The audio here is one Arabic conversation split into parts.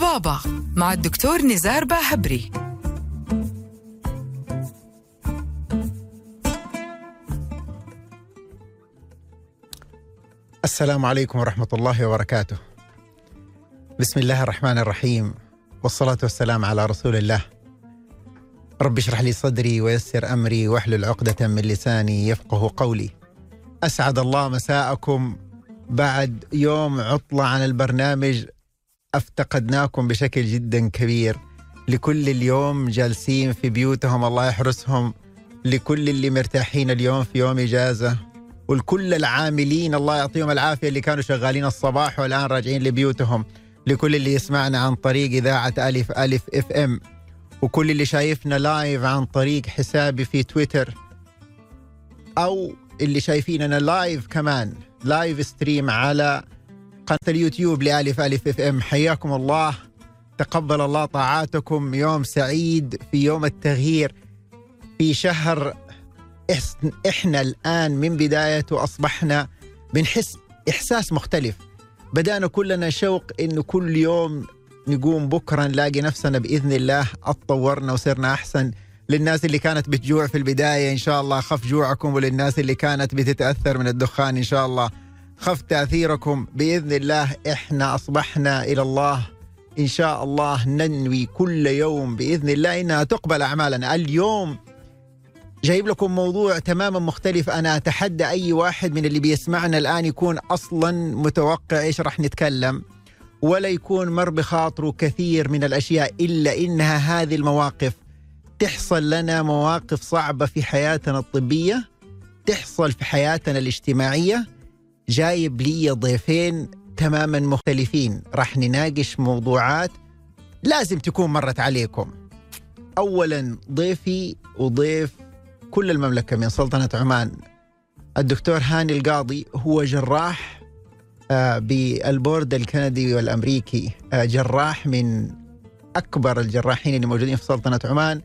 طبابة مع الدكتور نزار باهبري السلام عليكم ورحمة الله وبركاته. بسم الله الرحمن الرحيم والصلاة والسلام على رسول الله. رب اشرح لي صدري ويسر أمري واحلل عقدة من لساني يفقه قولي. أسعد الله مساءكم بعد يوم عطلة عن البرنامج أفتقدناكم بشكل جدا كبير. لكل اليوم جالسين في بيوتهم الله يحرسهم. لكل اللي مرتاحين اليوم في يوم إجازة ولكل العاملين الله يعطيهم العافية اللي كانوا شغالين الصباح والآن راجعين لبيوتهم لكل اللي يسمعنا عن طريق إذاعة ألف ألف إف إم وكل اللي شايفنا live عن طريق حسابي في تويتر أو اللي شايفيننا live كمان live stream على قناه اليوتيوب لألف ألف أف إم. حياكم الله. تقبل الله طاعاتكم. يوم سعيد في يوم التغيير. في شهر إحنا الآن من بدايته أصبحنا بنحس إحساس مختلف. بدأنا كلنا شوق انه كل يوم نقوم بكرة نلاقي نفسنا بإذن الله. أتطورنا وصرنا أحسن. للناس اللي كانت بتجوع في البداية إن شاء الله خف جوعكم وللناس اللي كانت بتتأثر من الدخان إن شاء الله. خف تأثيركم. بإذن الله إحنا أصبحنا إلى الله. إن شاء الله ننوي كل يوم بإذن الله إنها تقبل أعمالنا. اليوم جايب لكم موضوع تماما مختلف. أنا أتحدى أي واحد من اللي بيسمعنا الآن يكون أصلا متوقع إيش راح نتكلم ولا يكون مر بخاطره كثير من الأشياء إلا إنها هذه المواقف. تحصل لنا مواقف صعبة في حياتنا الطبية تحصل في حياتنا الاجتماعية جايب لي ضيفين تماما مختلفين. راح نناقش موضوعات لازم تكون مرت عليكم. اولا ضيفي وضيف كل المملكة من سلطنة عمان. الدكتور هاني القاضي هو جراح آه، بالبورد الكندي والأمريكي. آه، جراح من أكبر الجراحين اللي موجودين في سلطنة عمان.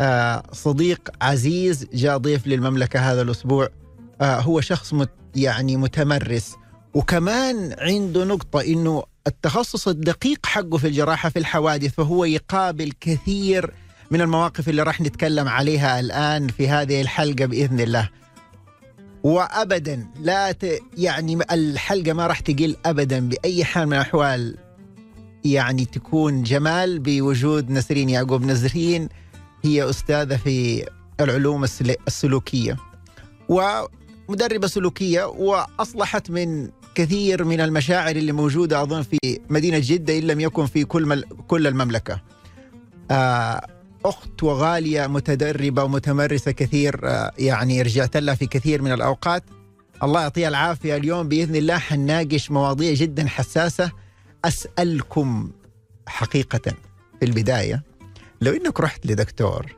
آه، صديق عزيز جاء ضيف للمملكة هذا الأسبوع. آه، هو شخص مت يعني متمرس. وكمان عنده نقطة إنه التخصص الدقيق حقه في الجراحة في الحوادث فهو يقابل كثير من المواقف اللي راح نتكلم عليها الآن في هذه الحلقة بإذن الله. وأبدا لا ت... يعني الحلقة ما راح تقل أبدا بأي حال من الأحوال. يعني تكون جمال بوجود نسرين يعقوب نسرين هي أستاذة في العلوم السل- السلوكية. ومدربة سلوكية وأصلحت من كثير من المشاعر اللي موجودة أظن في مدينة جدة إن لم يكن في كل. كل المملكة. آه أخت وغالية متدربة ومتمرسة كثير آه، يعني رجعت لها في كثير من الأوقات. الله يعطيها العافية. اليوم بإذن الله حنناقش مواضيع جدا حساسة. أسألكم حقيقة في البداية لو إنك رحت لدكتور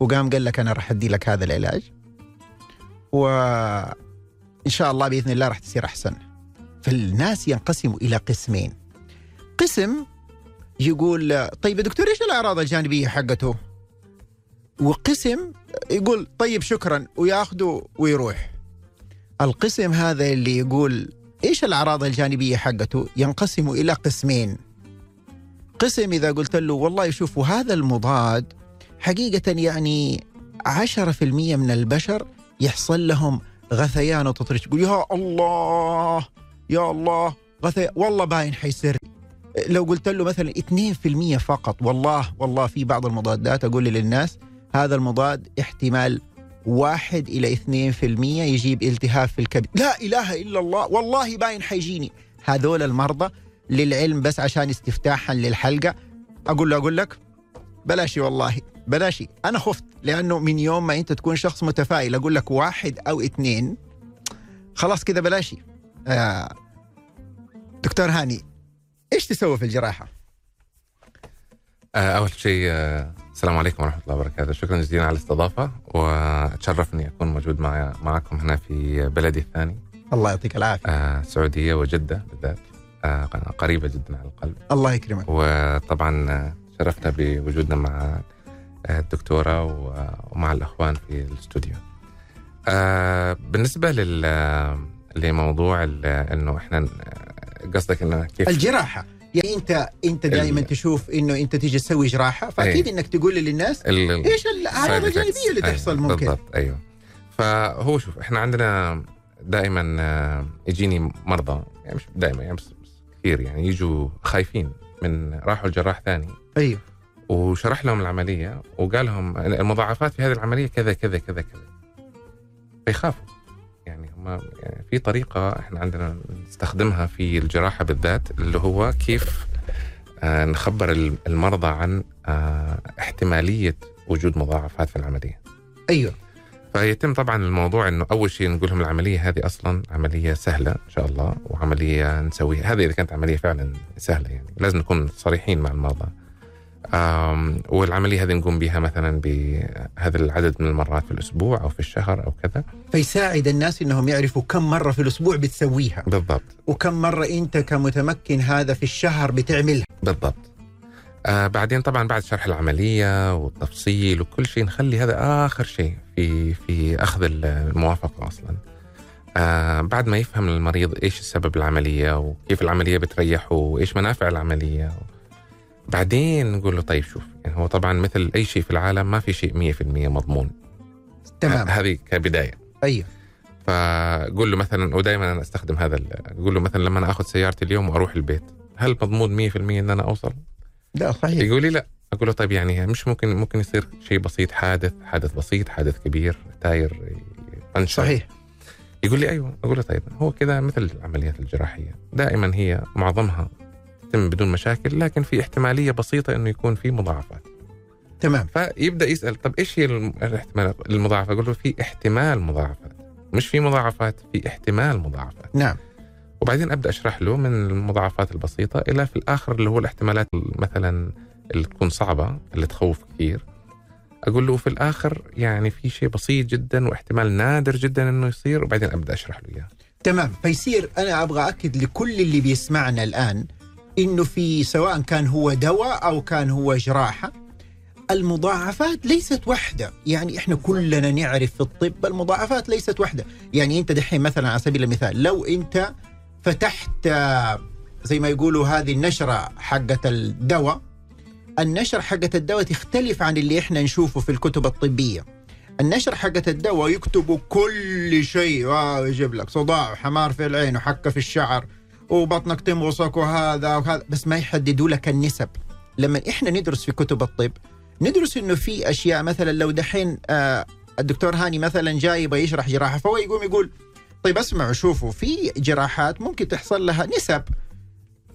وقام قال لك أنا راح أدي لك هذا العلاج وإن شاء الله بإذن الله راح تصير أحسن فالناس ينقسموا إلى قسمين قسم يقول طيب يا دكتور إيش الأعراض الجانبية حقته؟ وقسم يقول طيب شكرا وياخذه ويروح. القسم هذا اللي يقول إيش الأعراض الجانبية حقته؟ ينقسم إلى قسمين. قسم إذا قلت له والله شوفوا هذا المضاد حقيقة يعني 10% من البشر يحصل لهم غثيان وتطريش. يقول يا الله يا الله غثيان والله باين حيصير. لو قلت له مثلا 2% فقط والله والله في بعض المضادات أقول للناس هذا المضاد احتمال واحد إلى 2% يجيب التهاب في الكبد. لا إله إلا الله والله باين حيجيني. هذول المرضى للعلم بس عشان استفتاحا للحلقة. أقول له أقول لك بلاشي والله. بلاشي أنا خفت لأنه من يوم ما أنت تكون شخص متفائل أقول لك واحد أو اثنين خلاص كذا بلاشي آه دكتور هاني إيش تسوي في الجراحة؟ آه، أول شيء آه، السلام عليكم ورحمة الله وبركاته. شكرا جزيلا على الاستضافة وأتشرف أني أكون موجود مع معكم هنا في بلدي الثاني. الله يعطيك العافية. آه، السعودية وجدة بالذات آه، قريبة جدا على القلب. الله يكرمك. وطبعا آه، شرفنا بوجودنا مع الدكتورة ومع الأخوان في الاستوديو. آه، بالنسبة لل لموضوع إنه إحنا قصدك إنه كيف؟ الجراحة. يعني انت أنت دائما ال- تشوف إنه أنت تيجي تسوي جراحة فأكيد إنك تقول للناس ال- إيش الأعراض. الجانبية اللي أيوة، تحصل ممكن؟ بالضبط أيوه. فهو شوف إحنا عندنا دائما آه، يجيني مرضى يعني مش دائما يعني بس بس كثير يعني يجوا خايفين من راحوا الجراح ثاني. أيوه. وشرح لهم العملية وقال لهم المضاعفات في هذه العملية كذا كذا كذا كذا. فيخافوا. يعني هم يعني في طريقة إحنا عندنا نستخدمها في الجراحة بالذات اللي هو كيف آه، نخبر الم- المرضى عن آه، احتمالية وجود مضاعفات في العملية. أيوه. فيتم طبعا الموضوع إنه أول شيء نقول لهم العملية هذه أصلا عملية سهلة إن شاء الله وعملية نسويها. هذه إذا كانت عملية فعلا سهلة يعني لازم نكون صريحين مع المرضى. آم، والعملية هذه نقوم بها مثلا بهذا العدد من المرات في الأسبوع أو في الشهر أو كذا. فيساعد الناس إنهم يعرفوا كم مرة في الأسبوع بتسويها. بالضبط. وكم مرة أنت كمتمكن هذا في الشهر بتعملها. بالضبط. آه بعدين طبعا بعد شرح العملية والتفصيل وكل شيء نخلي هذا آخر شيء في في أخذ الموافقة أصلا. آه بعد ما يفهم المريض إيش السبب العملية وكيف العملية بتريحه وإيش منافع العملية. بعدين نقول له طيب شوف يعني هو طبعا مثل أي شيء في العالم ما في شيء 100% مضمون. تمام. هذه كبداية. أيوه فقول له مثلا ودائما أنا أستخدم هذا أقول له مثلا لما أنا آخذ سيارتي اليوم وأروح البيت هل مضمون 100% إن أنا أوصل؟ لا صحيح. يقول لي لا. أقول له طيب يعني مش ممكن ممكن يصير شيء بسيط حادث حادث بسيط حادث كبير تاير ينشر صحيح. يقول لي أيوه. أقول له طيب هو كذا مثل العمليات الجراحية. دائما هي معظمها تتم بدون مشاكل لكن في احتمالية بسيطة إنه يكون في مضاعفات. تمام. فيبدأ يسأل طب إيش هي الاحتمال المضاعفة؟ أقول له في احتمال مضاعفات. مش في مضاعفات في احتمال مضاعفات. نعم. وبعدين أبدأ أشرح له من المضاعفات البسيطة إلى في الآخر اللي هو الاحتمالات مثلا اللي تكون صعبة اللي تخوف كثير. أقول له في الآخر يعني في شيء بسيط جدا واحتمال نادر جدا إنه يصير وبعدين أبدأ أشرح له إياه. تمام. فيصير أنا أبغى اكد لكل اللي بيسمعنا الآن إنه في سواء كان هو دواء أو كان هو جراحة المضاعفات ليست واحدة يعني إحنا كلنا نعرف في الطب المضاعفات ليست واحدة يعني أنت دحين مثلا على سبيل المثال لو أنت فتحت زي ما يقولوا هذه النشرة حقت الدواء النشر حقت الدواء تختلف عن اللي إحنا نشوفه في الكتب الطبية. النشر حقت الدواء يكتبوا كل شيء. آه يجيب لك صداع وحمار في العين وحكة في الشعر. وبطنك تمغصك وهذا وهذا. بس ما يحددوا لك النسب. لما إحنا ندرس في كتب الطب ندرس إنه في أشياء مثلا لو دحين آه الدكتور هاني مثلا جاي يبغى يشرح جراحة فهو يقوم يقول طيب اسمعوا شوفوا في جراحات ممكن تحصل لها نسب.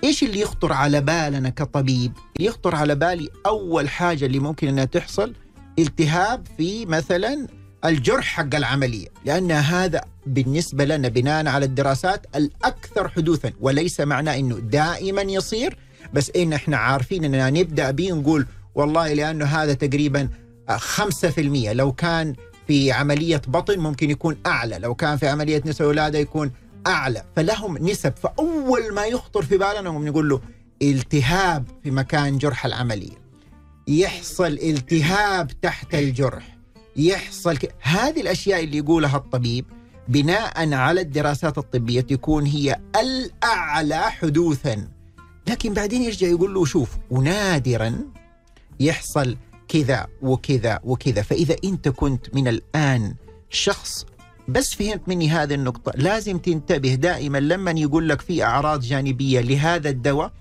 إيش اللي يخطر على بالنا كطبيب؟ اللي يخطر على بالي أول حاجة اللي ممكن إنها تحصل التهاب في مثلا الجرح حق العملية، لأن هذا بالنسبة لنا بناء على الدراسات الأكثر حدوثا وليس معناه إنه دائما يصير بس إن إحنا عارفين إننا نبدأ به نقول والله لأنه هذا تقريبا 5% لو كان في عملية بطن ممكن يكون أعلى، لو كان في عملية نساء ولادة يكون أعلى فلهم نسب فأول ما يخطر في بالنا نقول له التهاب في مكان جرح العملية يحصل التهاب تحت الجرح. يحصل ك... هذه الأشياء اللي يقولها الطبيب بناء على الدراسات الطبية تكون هي الأعلى حدوثا. لكن بعدين يرجع يقول له؟ شوف ونادرا يحصل كذا وكذا وكذا. فإذا أنت كنت من الآن شخص بس فهمت مني هذه النقطة لازم تنتبه دائما لما يقول لك في أعراض جانبية لهذا الدواء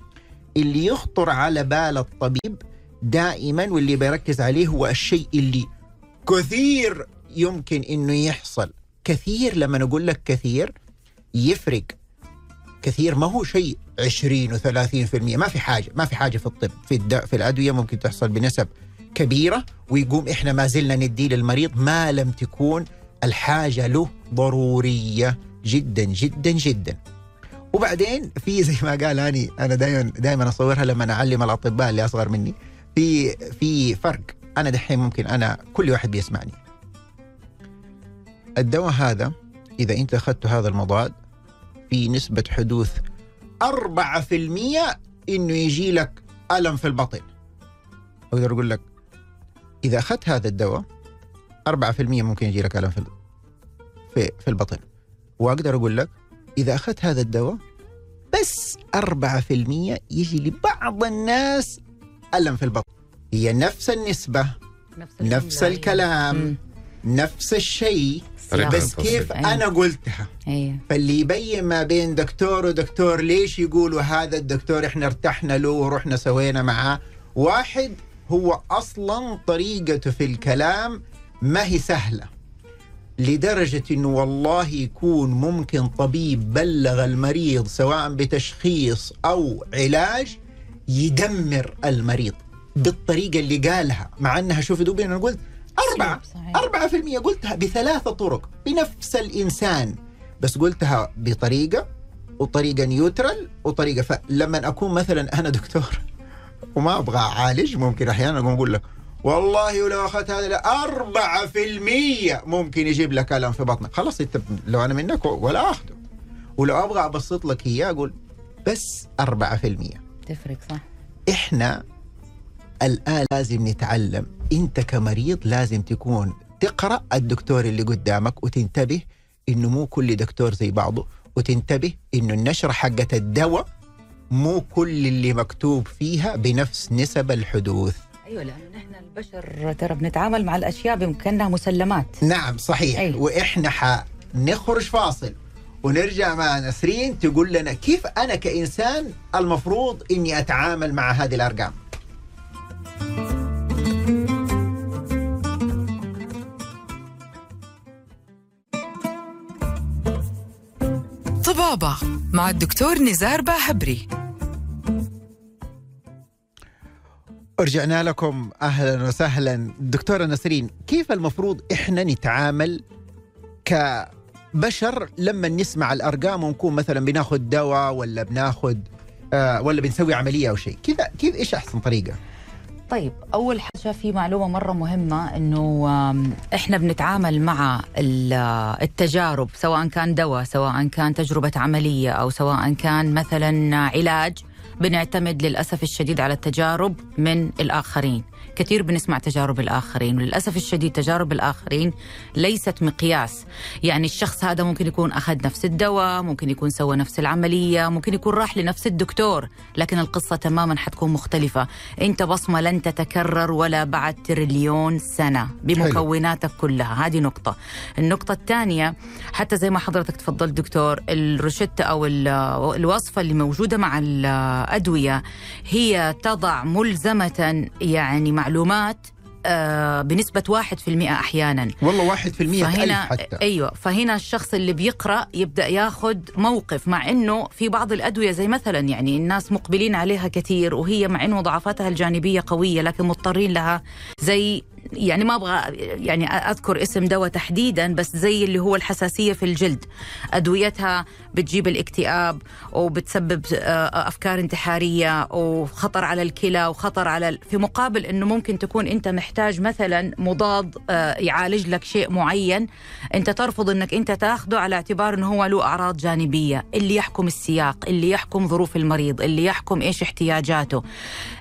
اللي يخطر على بال الطبيب دائما واللي بيركز عليه هو الشيء اللي كثير يمكن إنه يحصل. كثير لما نقول لك كثير يفرق. كثير ما هو شيء 20 و30% ما في حاجة ما في حاجة في الطب في الد... في الأدوية ممكن تحصل بنسب كبيرة ويقوم إحنا ما زلنا ندي للمريض ما لم تكون الحاجة له ضرورية جدا جدا جدا. وبعدين في زي ما قال هاني أنا دائما دائما أصورها لما أعلم الأطباء اللي أصغر مني. في في فرق. أنا دحين ممكن أنا كل واحد بيسمعني. الدواء هذا إذا أنت اخذت هذا المضاد في نسبة حدوث 4% إنه يجي لك ألم في البطن. أقدر أقول لك إذا أخذت هذا الدواء 4% ممكن يجي لك ألم في في في البطن. وأقدر أقول لك إذا أخذت هذا الدواء بس 4% يجي لبعض الناس ألم في البطن. هي نفس النسبة نفس الكلام مم. نفس الشيء بس. كيف أيوة. أنا قلتها أيوه فاللي يبين ما بين دكتور ودكتور ليش يقولوا هذا الدكتور إحنا ارتحنا له ورحنا سوينا معاه واحد هو أصلا طريقته في الكلام ما هي سهلة لدرجة إنه والله يكون ممكن طبيب بلغ المريض سواء بتشخيص أو علاج يدمر المريض بالطريقة اللي قالها مع إنها شوف دوبي أنا قلت أربعة. أربعة في المية قلتها بثلاثة طرق بنفس الإنسان بس قلتها بطريقة وطريقة نيوترال وطريقة فلما أكون مثلا أنا دكتور وما أبغى أعالج ممكن أحيانا أقوم أقول لك والله ولو أخذت هذا أربعة في المية ممكن يجيب لك ألم في بطنك. خلاص أنت لو أنا منك ولا أخذه. ولو أبغى أبسط لك إياه أقول بس أربعة في المية. تفرق صح. إحنا الآن لازم نتعلم. أنت كمريض لازم تكون تقرأ الدكتور اللي قدامك وتنتبه إنه مو كل دكتور زي بعضه وتنتبه إنه النشرة حقت الدواء مو كل اللي مكتوب فيها بنفس نسب الحدوث. أيوه لأنه نحن البشر ترى بنتعامل مع الأشياء بكانها مسلمات. نعم صحيح. أيوة. وإحنا حنخرج فاصل ونرجع مع نسرين تقول لنا كيف أنا كإنسان المفروض إني أتعامل مع هذه الأرقام؟ طبابة مع الدكتور نزار باهبري. رجعنا لكم. أهلا وسهلا. دكتورة نسرين كيف المفروض إحنا نتعامل كبشر لما نسمع الأرقام ونكون مثلا بناخذ دواء ولا بناخذ آه ولا بنسوي عملية أو شيء؟ كذا كيف إيش أحسن طريقة؟ طيب أول حاجة في معلومة مرة مهمة إنه إحنا بنتعامل مع آه، التجارب سواء كان دواء سواء كان تجربة عملية أو سواء كان مثلا علاج بنعتمد للأسف الشديد على التجارب من الآخرين. كثير بنسمع تجارب الآخرين وللأسف الشديد تجارب الآخرين ليست مقياس. يعني الشخص هذا ممكن يكون أخذ نفس الدواء ممكن يكون سوى نفس العملية ممكن يكون راح لنفس الدكتور لكن القصة تماما حتكون مختلفة. أنت بصمة لن تتكرر ولا بعد تريليون سنة بمكوناتك كلها. هذه نقطة. النقطة الثانية حتى زي ما حضرتك تفضلت دكتور الروشتة أو ال- الوصفة اللي موجودة مع الأدوية هي تضع ملزمة يعني معلومات آه، بنسبة 1% أحيانا. والله واحد في المية ألف فهنا حتى. أيوه فهنا الشخص اللي بيقرأ يبدأ ياخذ موقف مع إنه في بعض الأدوية زي مثلا يعني الناس مقبلين عليها كثير وهي مع إنه مضاعفاتها الجانبية قوية لكن مضطرين لها زي يعني ما أبغى يعني أذكر اسم دواء تحديدا بس زي اللي هو الحساسية في الجلد. أدويتها بتجيب الاكتئاب وبتسبب آه، أفكار انتحارية وخطر على الكلى وخطر على في مقابل إنه ممكن تكون أنت محتاج مثلا مضاد آه، يعالج لك شيء معين أنت ترفض إنك أنت تاخذه على اعتبار إنه هو له أعراض جانبية. اللي يحكم السياق اللي يحكم ظروف المريض اللي يحكم إيش احتياجاته.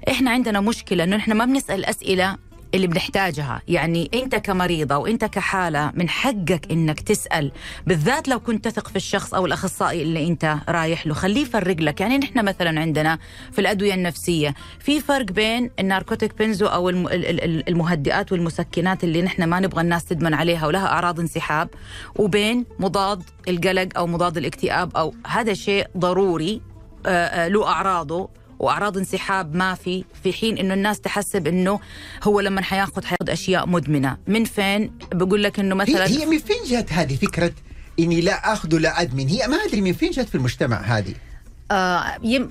إحنا عندنا مشكلة إنه إحنا ما بنسأل أسئلة اللي بنحتاجها. يعني أنت كمريضة وأنت كحالة من حقك إنك تسأل بالذات لو كنت تثق في الشخص أو الأخصائي اللي أنت رايح له. خليه يفرق لك. يعني نحن مثلا عندنا في الأدوية النفسية في فرق بين الناركوتيك بنزو أو الم- ال- ال- ال- المهدئات والمسكنات اللي نحن ما نبغى الناس تدمن عليها ولها أعراض انسحاب وبين مضاد القلق أو مضاد الاكتئاب أو هذا شيء ضروري آه، آه، له أعراضه. وأعراض انسحاب ما في في حين إنه الناس تحسب إنه هو لما حياخذ حياخذ أشياء مدمنة. من فين؟ بقول لك إنه مثلا هي, من فين جت هذه فكرة إني لا أخذ لا أدمن؟ هي ما أدري من فين جت في المجتمع هذه.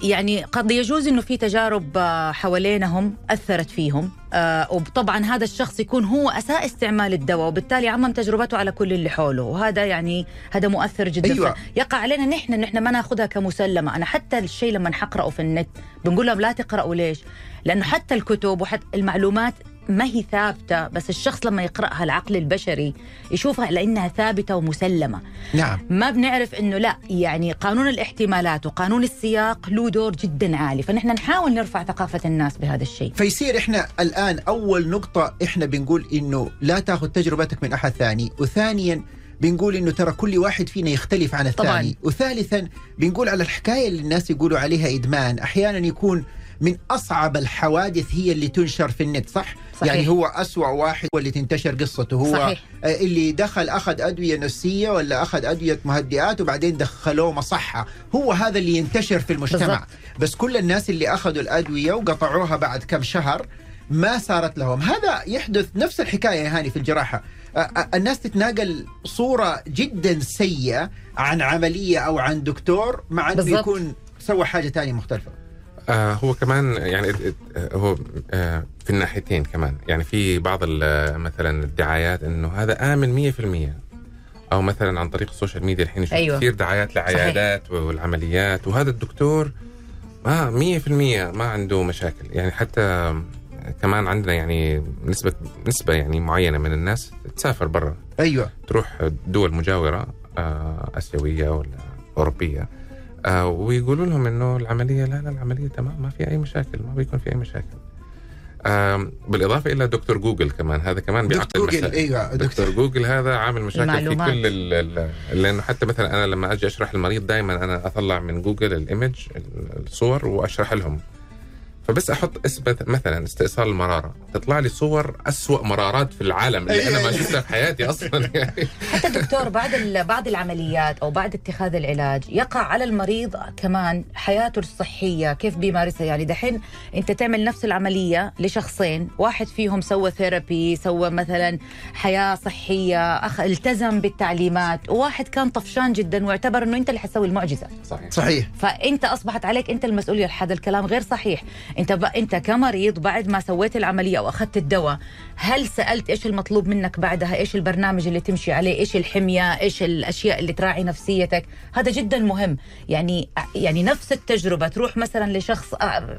يعني قد يجوز إنه في تجارب آه، حوالينهم أثرت فيهم. آه وطبعا هذا الشخص يكون هو اساء استعمال الدواء وبالتالي عمم تجربته على كل اللي حوله. وهذا يعني هذا مؤثر جدا. أيوة. يقع علينا نحن نحن ما ناخذها كمسلمة. أنا حتى الشيء لما نحقرأه في النت بنقول لهم لا تقرأوا ليش؟ لأنه حتى الكتب وحتى المعلومات ما هي ثابتة بس الشخص لما يقرأها العقل البشري يشوفها لأنها ثابتة ومسلمة نعم ما بنعرف إنه لا يعني قانون الاحتمالات وقانون السياق له دور جدا عالي فنحن نحاول نرفع ثقافة الناس بهذا الشيء فيصير إحنا الآن أول نقطة إحنا بنقول إنه لا تأخذ تجربتك من أحد ثاني وثانيا بنقول إنه ترى كل واحد فينا يختلف عن الثاني طبعاً. وثالثا بنقول على الحكاية اللي الناس يقولوا عليها إدمان أحيانا يكون من أصعب الحوادث هي اللي تنشر في النت صح؟ صحيح. يعني هو أسوأ واحد هو اللي تنتشر قصته هو صحيح. آه، اللي دخل أخذ أدوية نفسية ولا أخذ أدوية مهدئات وبعدين دخلوه مصحة هو هذا اللي ينتشر في المجتمع بالضبط. بس كل الناس اللي أخذوا الأدوية وقطعوها بعد كم شهر ما صارت لهم هذا يحدث نفس الحكاية يا هاني في الجراحة آه، آه، الناس تتناقل صورة جدا سيئة عن عملية أو عن دكتور مع إنه بالضبط. يكون سوى حاجة تانية مختلفة آه هو كمان يعني هو آه في الناحيتين كمان. يعني في بعض ال- مثلا الدعايات إنه هذا آمن 100% أو مثلا عن طريق السوشيال ميديا الحين نشوف أيوة. كثير دعايات لعيادات والعمليات. وهذا الدكتور ما 100% ما عنده مشاكل. يعني حتى كمان عندنا يعني نسبة نسبة يعني معينة من الناس تسافر برا. أيوه. تروح دول مجاورة آه، آسيوية ولا أوروبية. آه، ويقولوا لهم إنه العملية لا لا العملية تمام ما في أي مشاكل ما بيكون في أي مشاكل. آم، بالإضافة إلى دكتور جوجل كمان هذا كمان بيعقد دكتور جوجل إيوه دكتور جوجل هذا عامل مشاكل في المعلومات. كل ال- ال- لأنه حتى مثلا أنا لما أجي أشرح المريض دائما أنا أطلع من جوجل ال image الصور وأشرح لهم. فبس أحط اثبت مثلا استئصال المراره تطلع لي صور أسوأ مرارات في العالم اللي أنا ما شفتها في حياتي أصلا. يعني. حتى الدكتور بعد ال- بعد العمليات أو بعد اتخاذ العلاج يقع على المريض كمان حياته الصحية كيف بيمارسها؟ يعني دحين أنت تعمل نفس العملية لشخصين واحد فيهم سوى ثيرابي سوى مثلا حياة صحية أخ التزم بالتعليمات وواحد كان طفشان جدا واعتبر إنه أنت اللي حتسوي المعجزة. صحيح. صحيح. فأنت أصبحت عليك أنت المسؤولية. هذا الكلام غير صحيح. انت ب... انت كمريض بعد ما سويت العملية أو اخذت الدواء هل سألت إيش المطلوب منك بعدها؟ إيش البرنامج اللي تمشي عليه؟ إيش الحمية؟ إيش الأشياء اللي تراعي نفسيتك؟ هذا جدا مهم. يعني يعني نفس التجربة تروح مثلا لشخص آه،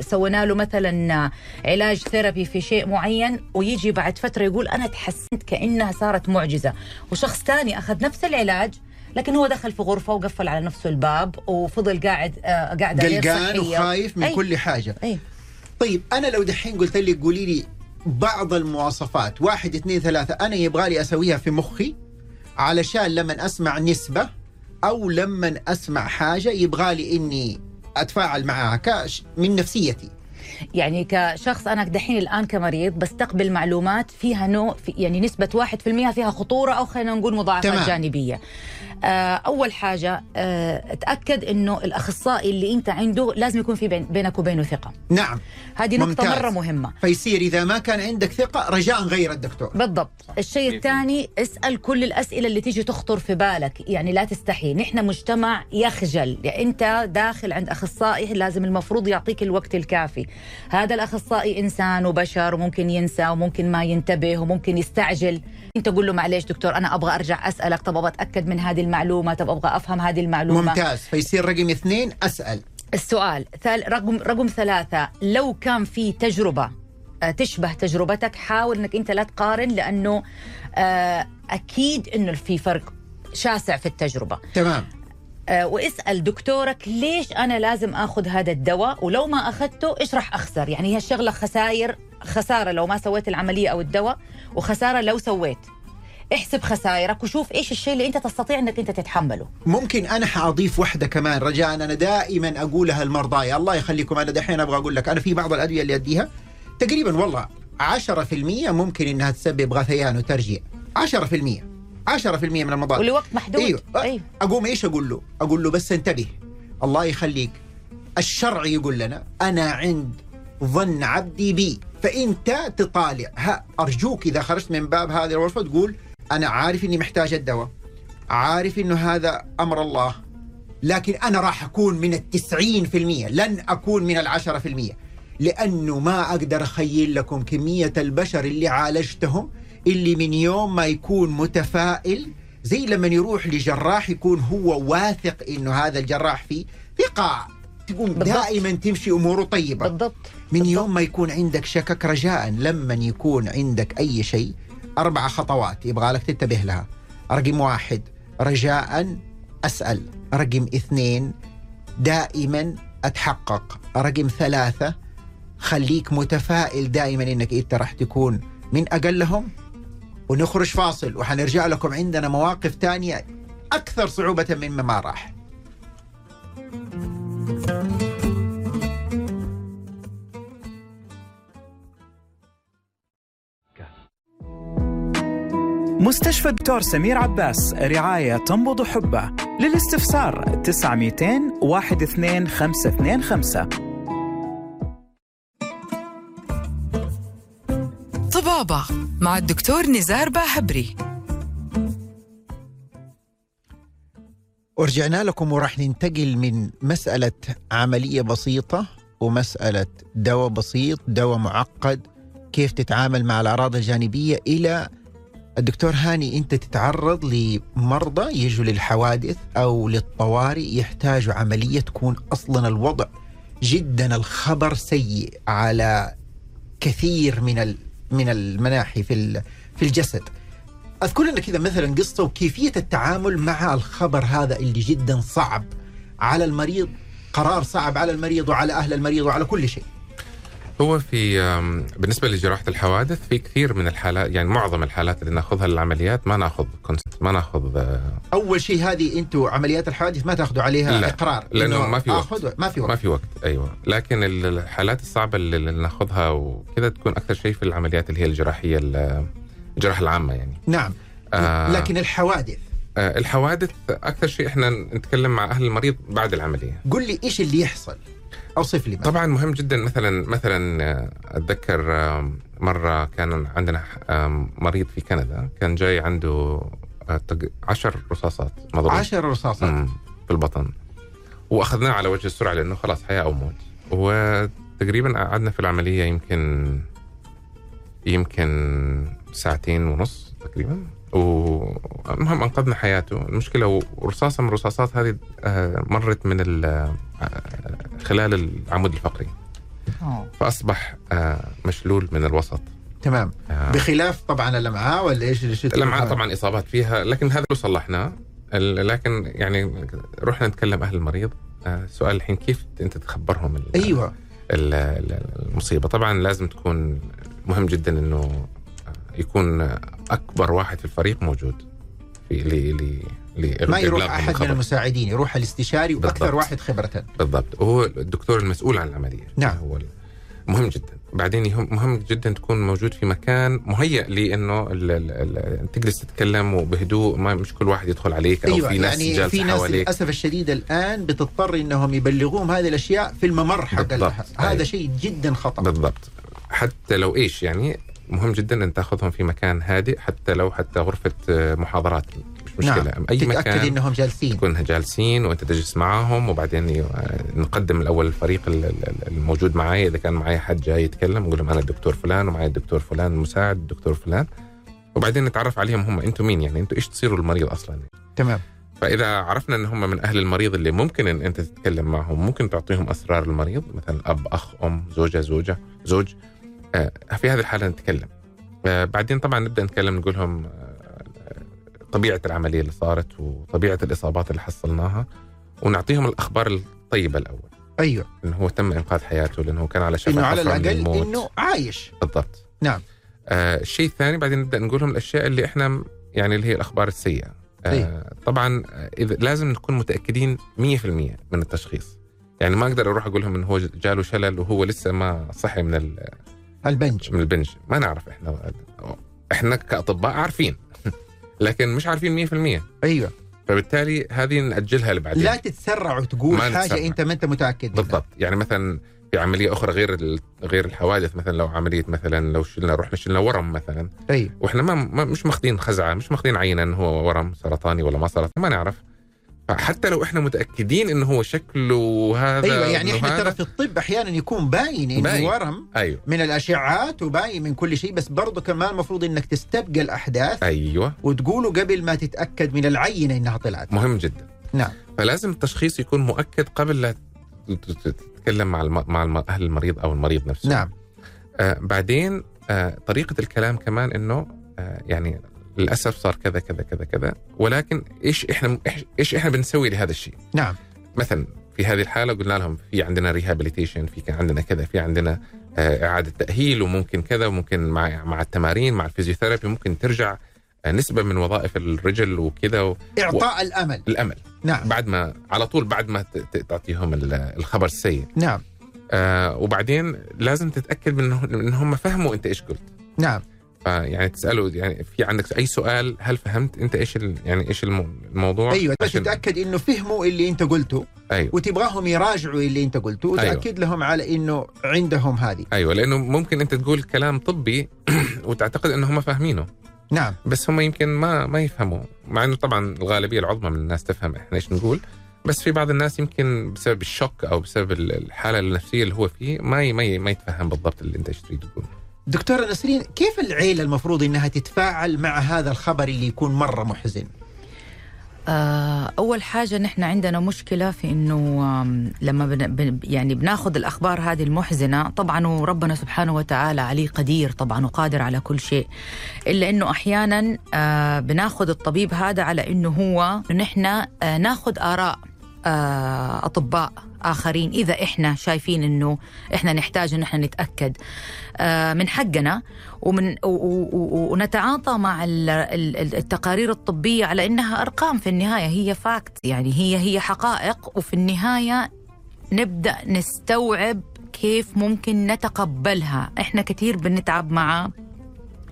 سوينا له مثلا علاج ثيرابي في شيء معين ويجي بعد فترة يقول أنا تحسنت كأنها صارت معجزة. وشخص ثاني أخذ نفس العلاج لكن هو دخل في غرفة وقفل على نفسه الباب وفضل قاعد آه قاعد قلقان. وخايف من أي. كل حاجة أي طيب أنا لو دحين قلت لي قولي لي بعض المواصفات واحد اثنين ثلاثة أنا يبغى لي أسويها في مخي علشان لما أسمع نسبة أو لما أسمع حاجة يبغى لي إني أتفاعل معها كاش من نفسيتي يعني كشخص أنا دحين الآن كمريض بستقبل معلومات فيها نوع في يعني نسبة 1% فيها خطورة أو خلينا نقول مضاعفات تمام. جانبية. آه، أول حاجة آه، تأكد إنه الأخصائي اللي أنت عنده لازم يكون في بين بينك وبينه ثقة. نعم. هذه نقطة ممتاز. مرة مهمة. فيصير إذا ما كان عندك ثقة رجاء غير الدكتور. بالضبط. الشيء مية الثاني اسأل كل الأسئلة اللي تيجي تخطر في بالك. يعني لا تستحي. نحن مجتمع يخجل. يعني أنت داخل عند أخصائي لازم المفروض يعطيك الوقت الكافي. هذا الأخصائي إنسان وبشر وممكن ينسى وممكن ما ينتبه وممكن يستعجل. أنت قول له معلش دكتور أنا أبغى أرجع أسألك. طب أبغى أتأكد من هذه المعلومة. طب أبغى أفهم هذه المعلومة. ممتاز. فيصير رقم اثنين أسأل. السؤال ثال رقم رقم ثلاثة. لو كان في تجربة آه، تشبه تجربتك حاول إنك أنت لا تقارن لأنه آه، أكيد إنه في فرق شاسع في التجربة. تمام. آه، واسأل دكتورك ليش أنا لازم آخذ هذا الدواء ولو ما أخذته إيش راح أخسر؟ يعني هي الشغله خسائر خسارة لو ما سويت العملية أو الدواء وخسارة لو سويت. احسب خسائرك وشوف إيش الشيء اللي أنت تستطيع إنك أنت تتحمله. ممكن أنا حأضيف واحدة كمان رجاء أنا دائما أقولها لمرضاي الله يخليكم أنا دحين أبغى أقول لك أنا في بعض الأدوية اللي أديها تقريبا والله 10% ممكن إنها تسبب غثيان وترجيع. 10% 10% من المضاد ولوقت محدود. أيوه. أيوه. أقوم إيش أقول له؟ أقول له بس انتبه. الله يخليك. الشرع يقول لنا أنا عند ظن عبدي بي فانت تطالع ها أرجوك إذا خرجت من باب هذه الغرفه تقول أنا عارف إني محتاج الدواء عارف إنه هذا أمر الله لكن أنا راح أكون من التسعين في المية لن أكون من العشرة في المية لأنه ما أقدر أخيل لكم كمية البشر اللي عالجتهم اللي من يوم ما يكون متفائل زي لما يروح لجراح يكون هو واثق إنه هذا الجراح فيه ثقة تقوم بالضبط. دائما تمشي أموره طيبة بالضبط من بالضبط. يوم ما يكون عندك شكك رجاء لما يكون عندك أي شيء أربع خطوات يبغى لك تنتبه لها. رقم واحد رجاء أسأل. رقم اثنين دائما أتحقق. رقم ثلاثة خليك متفائل دائما إنك أنت راح تكون من أقلهم. ونخرج فاصل وحنرجع لكم عندنا مواقف تانية أكثر صعوبة مما راح. مستشفى الدكتور سمير عباس رعاية تنبض حبه. للاستفسار 900 12525 طبابة مع الدكتور نزار باهبري. ورجعنا لكم وراح ننتقل من مسألة عملية بسيطة ومسألة دواء بسيط دواء معقد كيف تتعامل مع الأعراض الجانبية إلى الدكتور هاني أنت تتعرض لمرضى يجوا للحوادث أو للطوارئ يحتاجوا عملية تكون أصلا الوضع جدا الخبر سيء على كثير من من المناحي في في الجسد. أذكر لنا كذا مثلا قصة وكيفية التعامل مع الخبر هذا اللي جدا صعب على المريض قرار صعب على المريض وعلى أهل المريض وعلى كل شيء. هو في بالنسبة لجراحة الحوادث في كثير من الحالات يعني معظم الحالات اللي نأخذها للعمليات ما نأخذ كونسنت ما نأخذ آه، أول شيء هذه أنتم عمليات الحوادث ما تأخذوا عليها لا، إقرار إنه ما في وقت. ما في وقت. ما في وقت أيوه. لكن ال- الحالات الصعبة اللي نأخذها وكذا تكون أكثر شيء في العمليات اللي هي الجراحية ال- الجراحة العامة يعني. نعم. آه. لكن الحوادث. آه، الحوادث أكثر شيء إحنا نتكلم مع أهل المريض بعد العملية. قل لي إيش اللي يحصل؟ أوصف لي مثلا. طبعا مهم جدا مثلا مثلا آه، أتذكر مرة كان عندنا مريض في كندا كان جاي عنده آه، عشر رصاصات مضروب عشر رصاصات. في البطن. وأخذناه على وجه السرعة لأنه خلاص حياة أو موت. وتقريبا قعدنا في العملية يمكن يمكن ساعتين ونص تقريبا. ومهم انقذنا حياته. المشكلة ورصاصة من الرصاصات هذه آه، مرت من آه، خلال العمود الفقري. فأصبح آه، مشلول من الوسط. تمام. آه، بخلاف طبعا الامعاء ولا إيش الامعاء طبعا إصابات فيها لكن هذا لو صلحناه. لكن يعني رحنا نتكلم أهل المريض. آه، سؤال الحين كيف أنت تخبرهم أيوه. ال- ال- المصيبة؟ طبعا لازم تكون مهم جدا إنه يكون أكبر واحد في الفريق موجود في ل ل ما يروح أحد من الخبر. المساعدين يروح الاستشاري وأكثر بالضبط. واحد خبرة بالضبط وهو الدكتور المسؤول عن العملية نعم. هو مهم جدا بعدين يهم- مهم جدا تكون موجود في مكان مهيأ لأنه تقدر تتكلم وبهدوء ما مش كل واحد يدخل عليك أو أيوه في ناس يعني جالسة في ناس حواليك للأسف الشديد الآن بتضطر إنهم يبلغوهم هذه الأشياء في الممر حق هذا أيوة. شيء جدا خطا بالضبط حتى لو إيش يعني مهم جدا أن تأخذهم في مكان هادئ حتى لو حتى غرفة آه، محاضرات. مش مشكلة. نعم. أي مكان إنهم جالسين. تكون جالسين وأنت تجلس معاهم وبعدين ي- نقدم الأول الفريق ال- ال- الموجود معي إذا كان معي حد جاي يتكلم نقول لهم أنا الدكتور فلان ومعي الدكتور فلان المساعد الدكتور فلان. وبعدين نتعرف عليهم هم أنتم مين يعني؟ أنتم إيش تصيروا للمريض أصلا؟ تمام. فإذا عرفنا إن هم من أهل المريض اللي ممكن إن أنت تتكلم معهم ممكن تعطيهم أسرار المريض مثلا أب أخ أم زوجة زوجة زوج. آه، في هذه الحالة نتكلم. آه، بعدين طبعا نبدأ نتكلم نقول لهم آه، طبيعة العملية اللي صارت وطبيعة الإصابات اللي حصلناها ونعطيهم الأخبار الطيبة الأول. أيوه. إنه هو تم إنقاذ حياته لأنه هو كان على شفا إنه على الأقل. إنه عايش. بالضبط. نعم. آه الشيء الثاني بعدين نبدأ نقول لهم الأشياء اللي إحنا يعني اللي هي الأخبار السيئة. آه طبعا آه، اذا لازم نكون متأكدين 100% من التشخيص. يعني ما أقدر أروح أقول لهم إنه هو جاله شلل وهو لسه ما صحي من البنج. من البنج. ما نعرف إحنا. إحنا كأطباء عارفين. لكن مش عارفين 100% أيوه. فبالتالي هذه نأجلها لبعدين. لا تتسرع وتقول حاجة نتسرع. أنت ما أنت متأكد منها. بالضبط. يعني مثلا في عملية أخرى غير غير الحوادث مثلا لو عملية مثلا لو شلنا رحنا شلنا ورم مثلا. أيوه. وإحنا ما, ما مش ماخذين خزعة مش ماخذين عينه انه هو ورم سرطاني ولا ما سرطاني ما نعرف. فحتى لو إحنا متأكدين انه هو شكله هذا أيوه يعني إحنا ترى في الطب أحيانا يكون باين إنه باين. ورم أيوه. من الاشعاعات وباين من كل شيء بس برضه كمان المفروض إنك تستبقى الأحداث أيوه. وتقوله قبل ما تتأكد من العينة إنها طلعت. مهم جدا. نعم. فلازم التشخيص يكون مؤكد قبل لا تتكلم مع الم... مع الم... أهل المريض أو المريض نفسه. نعم. آه بعدين آه طريقة الكلام كمان إنه آه يعني للأسف صار كذا كذا كذا كذا. ولكن إيش إحنا إيش إحنا بنسوي لهذا الشيء؟ نعم. مثلا في هذه الحالة قلنا لهم في عندنا rehabilitation في كان عندنا كذا في عندنا آه، إعادة تأهيل وممكن كذا وممكن مع مع التمارين مع ال physiotherapy ممكن ترجع آه، نسبة من وظائف الرجل وكذا و... إعطاء الأمل. الأمل. نعم. بعد ما على طول بعد ما تعطيهم ال- الخبر السيء. نعم. آه وبعدين لازم تتأكد من إن هم فهموا أنت إيش قلت. نعم. فيعني تسأله يعني في عندك أي سؤال هل فهمت أنت إيش يعني إيش الم- الموضوع؟ أيوه بس تتاكد إنه فهموا اللي أنت قلته أيوه. وتبغاهم يراجعوا اللي أنت قلته وتأكد لهم على إنه عندهم هذه. أيوه لأنه ممكن أنت تقول كلام طبي وتعتقد إنه هم فاهمينه. نعم. بس هم يمكن ما ما يفهموا مع إنه طبعا الغالبية العظمى من الناس تفهم إحنا إيش نقول. بس في بعض الناس يمكن بسبب الشوك أو بسبب ال- الحالة النفسية اللي هو فيه ما ما ما يتفهم بالضبط اللي أنت إيش تريد تقول دكتورة نسرين كيف العيلة المفروض إنها تتفاعل مع هذا الخبر اللي يكون مرة محزن؟ آه، أول حاجة نحن عندنا مشكلة في إنه لما بن يعني بناخذ الأخبار هذه المحزنة طبعا وربنا سبحانه وتعالى عليه قدير طبعا وقادر على كل شيء إلا إنه أحيانا آه، بناخذ الطبيب هذا على إنه هو نحن آه، ناخذ آراء أطباء. آخرين إذا إحنا شايفين إنه إحنا نحتاج إن إحنا نتأكد. آه، من حقنا ومن ونتعاطى مع ال- ال- التقارير الطبية على إنها أرقام في النهاية. هي فاكت يعني هي هي حقائق. وفي النهاية نبدأ نستوعب كيف ممكن نتقبلها. إحنا كثير بنتعب مع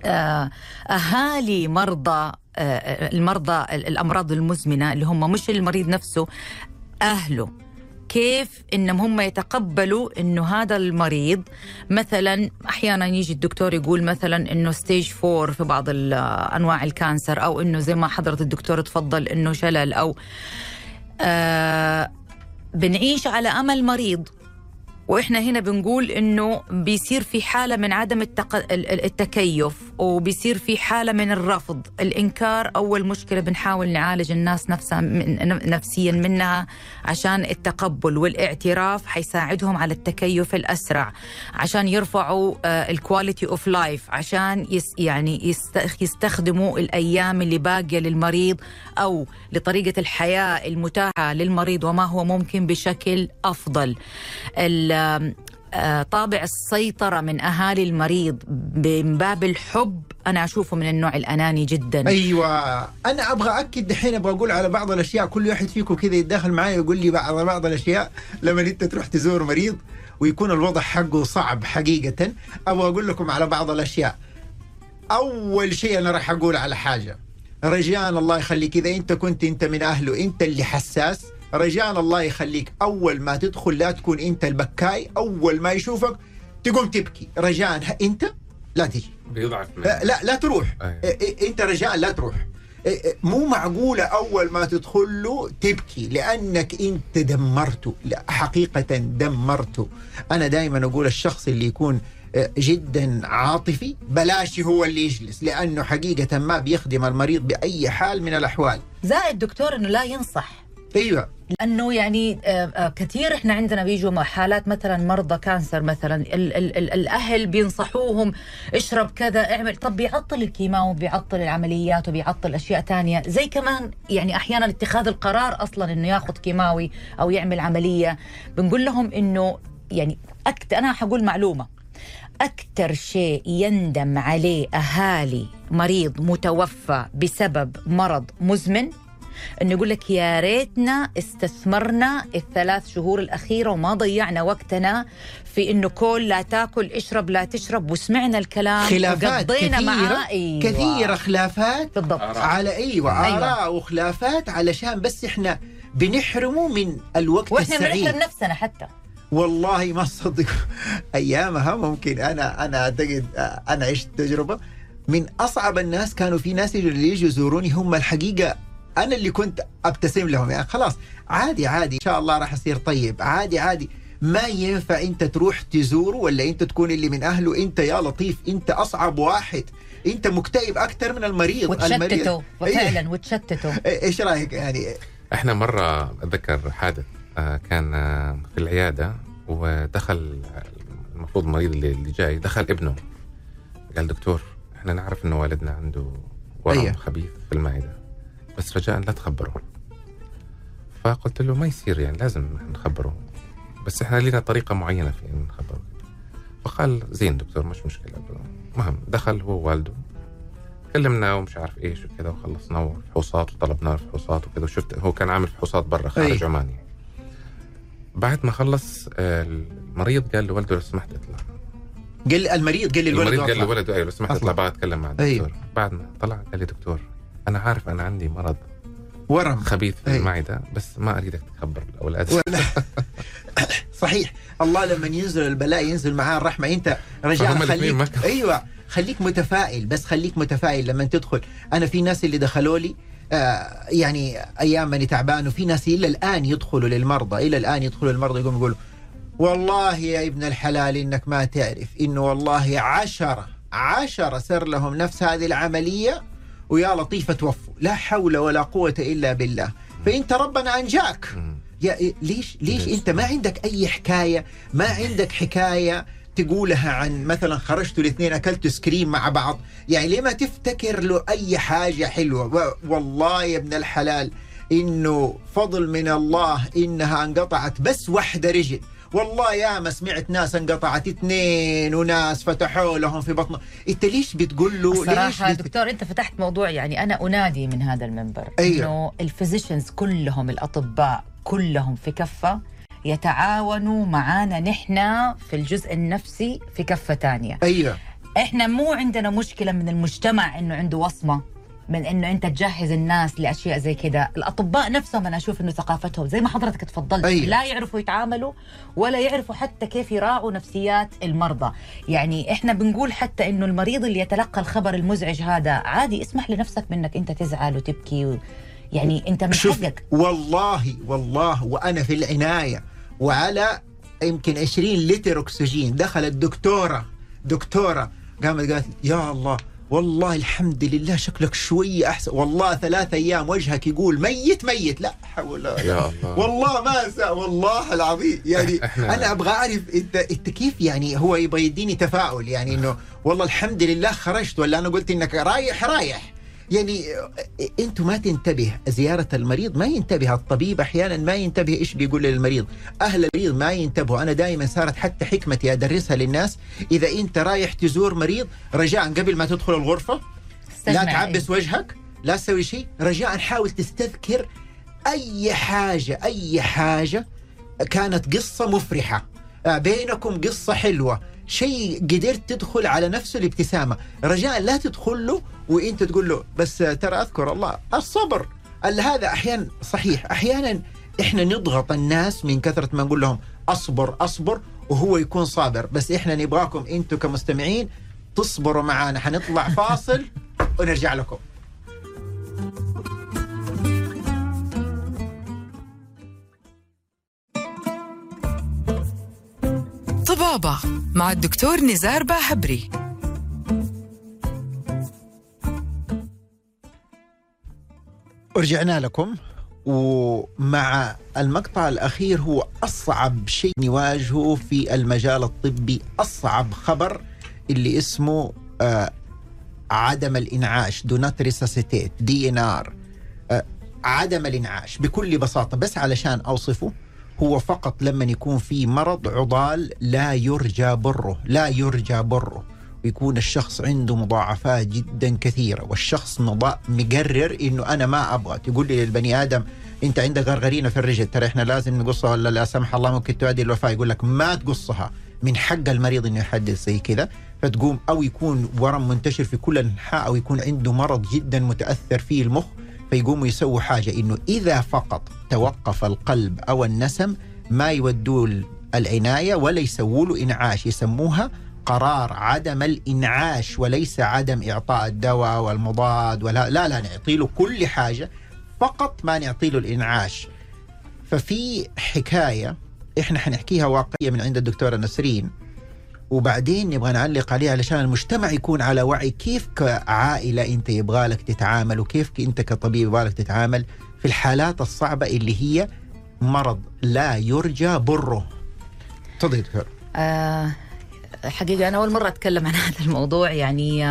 آه، أهالي مرضى آه، المرضى الأمراض المزمنة اللي هم مش المريض نفسه أهله. كيف إنهم هم يتقبلوا إنه هذا المريض مثلا أحيانا يجي الدكتور يقول مثلا إنه stage four في بعض أنواع ال cancer أو إنه زي ما حضرة الدكتور تفضل إنه شلل أو آه بنعيش على أمل مريض. وإحنا هنا بنقول إنه بيصير في حالة من عدم التق... ال- ال- التكيف وبيصير في حالة من الرفض. الإنكار أول مشكلة بنحاول نعالج الناس نفسها من... نفسيا منها عشان التقبل والاعتراف حيساعدهم على التكيف الأسرع عشان يرفعوا ال quality of life عشان يس... يعني يست... يستخدموا الأيام اللي باقية للمريض أو لطريقة الحياة المتاحة للمريض وما هو ممكن بشكل أفضل. ال- طابع السيطرة من أهالي المريض من باب الحب أنا أشوفه من النوع الأناني جدا. أيوه أنا أبغى أكد دحين أبغى أقول على بعض الأشياء كل واحد فيكم كذا يتداخل معي ويقول لي على بعض الأشياء لما أنت تروح تزور مريض ويكون الوضع حقه صعب حقيقة أبغى أقول لكم على بعض الأشياء. أول شيء أنا راح أقول على حاجة. رجاء الله يخليك إذا أنت كنت أنت من أهله أنت اللي حساس. رجاء الله يخليك. أول ما تدخل لا تكون أنت البكاي أول ما يشوفك تقوم تبكي. رجاء أنت؟ لا تجي. بيضعف لا لا, لا تروح. إيه إيه أنت رجاء لا تروح. إيه إيه مو معقولة أول ما تدخل له تبكي لأنك أنت دمرته لا حقيقة دمرته. أنا دائما أقول الشخص اللي يكون جدا عاطفي بلاش هو اللي يجلس لأنه حقيقة ما بيخدم المريض بأي حال من الأحوال. زائد دكتور أنه لا ينصح. أيوة. لأنه يعني آه، آه، كثير إحنا عندنا بيجوا حالات مثلا مرضى كانسر مثلا ال ال ال الأهل بينصحوهم اشرب كذا اعمل طب بيعطل الكيماوي بيعطل العمليات وبيعطل أشياء تانية. زي كمان يعني أحيانا اتخاذ القرار أصلا إنه ياخذ كيماوي أو يعمل عملية. بنقول لهم إنه يعني أكت أنا حقول معلومة. أكثر شيء يندم عليه أهالي مريض متوفى بسبب مرض مزمن انه يقول لك يا ريتنا استثمرنا الثلاث شهور الأخيرة وما ضيعنا وقتنا في إنه كل لا تاكل اشرب لا تشرب وسمعنا الكلام خلافات وقضينا كثيرة معاه أيوة. كثيرة خلافات بالضبط. على أيوة أيوة. آراء وخلافات علشان بس إحنا بنحرمه من الوقت وإحنا السعيد. بنحرم نفسنا حتى. والله ما تصدق أيامها ممكن. أنا أنا أعتقد أنا عشت تجربة من أصعب الناس كانوا في ناس اللي يجوا يزوروني هم الحقيقة أنا اللي كنت أبتسم لهم يعني خلاص عادي عادي إن شاء الله راح اصير طيب عادي عادي. ما ينفع أنت تروح تزوره ولا أنت تكون اللي من أهله أنت يا لطيف أنت أصعب واحد أنت مكتئب أكثر من المريض وتشتتوا إيه. فعلا وتشتتوا إيش رأيك يعني؟ إحنا مرة أتذكر حادث آه، كان آه، في العيادة ودخل المفروض المريض اللي اللي جاي دخل ابنه. قال دكتور إحنا نعرف إنه والدنا عنده ورم أيه. خبيث في المعدة. بس رجاء لا تخبره فقلت له ما يصير يعني لازم نخبره بس إحنا لنا طريقة معينة في إن نخبره فقال زين دكتور مش مشكلة المهم دخل هو ووالده كلمنا ومش عارف إيش وكذا وخلصنا فحوصات وطلبنا الفحوصات وكذا وشفت هو كان عامل فحوصات برا خارج أي. عمان يعني. بعد ما خلص آه، المريض قال لوالده لو سمحت اطلع قال المريض قال المريض للولد قال أطلع. لولده أيوه لو سمحت. أطلع بعد اتكلم مع الدكتور أيوه. بعد ما طلع قال لي دكتور أنا عارف أنا عندي مرض ورم. خبيث في أي. المعده بس ما أريدك تخبر الاولاد ولا. صحيح. الله لما ينزل البلاء ينزل معاه الرحمة. أنت رجاء خليك أيوه. خليك متفائل بس خليك متفائل لما تدخل. أنا في ناس اللي دخلوا لي آه يعني أيام ماني تعبان وفي ناس إلى الآن يدخلوا للمرضى إلى الآن يدخلوا للمرضى يقوموا يقولوا والله يا ابن الحلال إنك ما تعرف إنه والله عشرة عشرة صار لهم نفس هذه العملية ويا لطيفة توفوا. لا حول ولا قوة إلا بالله. فإنت ربنا أنجاك. مم. يا إيه، ليش ليش؟ أنت ما عندك أي حكاية ما عندك حكاية تقولها عن مثلا خرجتوا الاثنين أكلتوا سكريم مع بعض؟ يعني ليه ما تفتكر له أي حاجة حلوة؟ والله يا ابن الحلال إنه فضل من الله إنها انقطعت بس واحدة رجل. والله يا ما سمعت ناس انقطعت. اثنين وناس فتحوا لهم في بطنه انت ليش بتقول له ليش بت... دكتور أنت فتحت موضوع يعني أنا أنادي من هذا المنبر أيوه. إنه الفيزيشنز كلهم الأطباء كلهم في كفة يتعاونوا معانا نحن في الجزء النفسي في كفة تانية. أيوه. إحنا مو عندنا مشكلة من المجتمع إنه عنده وصمة. من إنه أنت تجهز الناس لأشياء زي كذا. الأطباء نفسهم أنا أشوف إنه ثقافتهم زي ما حضرتك تفضلت. أيوة. لا يعرفوا يتعاملوا ولا يعرفوا حتى كيف يراعوا نفسيات المرضى. يعني إحنا بنقول حتى إنه المريض اللي يتلقى الخبر المزعج هذا عادي اسمح لنفسك منك أنت تزعل وتبكي و... يعني أنت من شوف حقك. والله والله وأنا في العناية وعلى يمكن 20 لتر أكسجين. دخلت دكتورة دكتورة قامت قالت يا الله والله الحمد لله شكلك شوية أحسن. والله ثلاثة أيام وجهك يقول ميت ميت. لا حول يا الله. والله ما أنسى. والله العظيم. يعني أنا أبغى أعرف أنت أنت كيف يعني هو يبغى يديني تفاؤل؟ يعني إنه والله الحمد لله خرجت ولا أنا قلت إنك رايح رايح. يعني أنتم ما تنتبه زيارة المريض ما ينتبه الطبيب أحيانا ما ينتبه إيش بيقول للمريض. أهل المريض ما ينتبهوا. أنا دائما صارت حتى حكمتي أدرسها للناس. إذا أنت رايح تزور مريض رجاء قبل ما تدخل الغرفة لا تعبس وجهك لا تسوي شيء رجاء حاول تستذكر أي حاجة أي حاجة كانت قصة مفرحة. آه، بينكم قصة حلوة. شيء قدرت تدخل على نفسه الابتسامة. رجاء لا تدخل له وإنت تقول له بس ترى أذكر الله الصبر. ال- هذا أحيانا صحيح. أحيانا إحنا نضغط الناس من كثرة ما نقول لهم أصبر أصبر. وهو يكون صابر. بس إحنا نبغاكم أنتم كمستمعين تصبروا معانا. حنطلع فاصل ونرجع لكم. مع الدكتور نزار باهبري. ورجعنا لكم ومع المقطع الأخير هو أصعب شيء نواجهه في المجال الطبي أصعب خبر اللي اسمه آه عدم الإنعاش do not resuscitate DNR آه عدم الإنعاش بكل بساطة بس علشان أوصفه هو فقط لما يكون في مرض عضال لا يرجى بره لا يرجى بره. ويكون الشخص عنده مضاعفات جدا كثيرة والشخص. مقرر إنه أنا ما أبغى. تقول لي للبني آدم أنت عندك غرغرينة في الرجل ترى إحنا لازم نقصها ولا لا؟ سمح الله ممكن تؤدي الوفاة. يقول لك ما تقصها. من حق المريض إنه يحدث زي كذا. فتقوم أو يكون ورم منتشر في كل الانحاء أو يكون عنده مرض جدا متأثر فيه المخ فيقوموا يسووا حاجة إنه إذا فقط توقف القلب أو النسم ما يودوا العناية ولا يسووا له إنعاش يسموها قرار عدم الإنعاش وليس عدم إعطاء الدواء والمضاد ولا لا لا نعطي له كل حاجة فقط ما نعطي له الإنعاش. ففي حكاية إحنا حنحكيها واقعية من عند الدكتورة نسرين. وبعدين نبغى نعلق عليها علشان المجتمع يكون على وعي كيف كعائلة أنت يبغى لك تتعامل وكيف أنت كطبيب يبغى لك تتعامل في الحالات الصعبة اللي هي مرض لا يرجى بره. تفضل دكتور. آه حقيقة أنا أول مرة أتكلم عن هذا الموضوع. يعني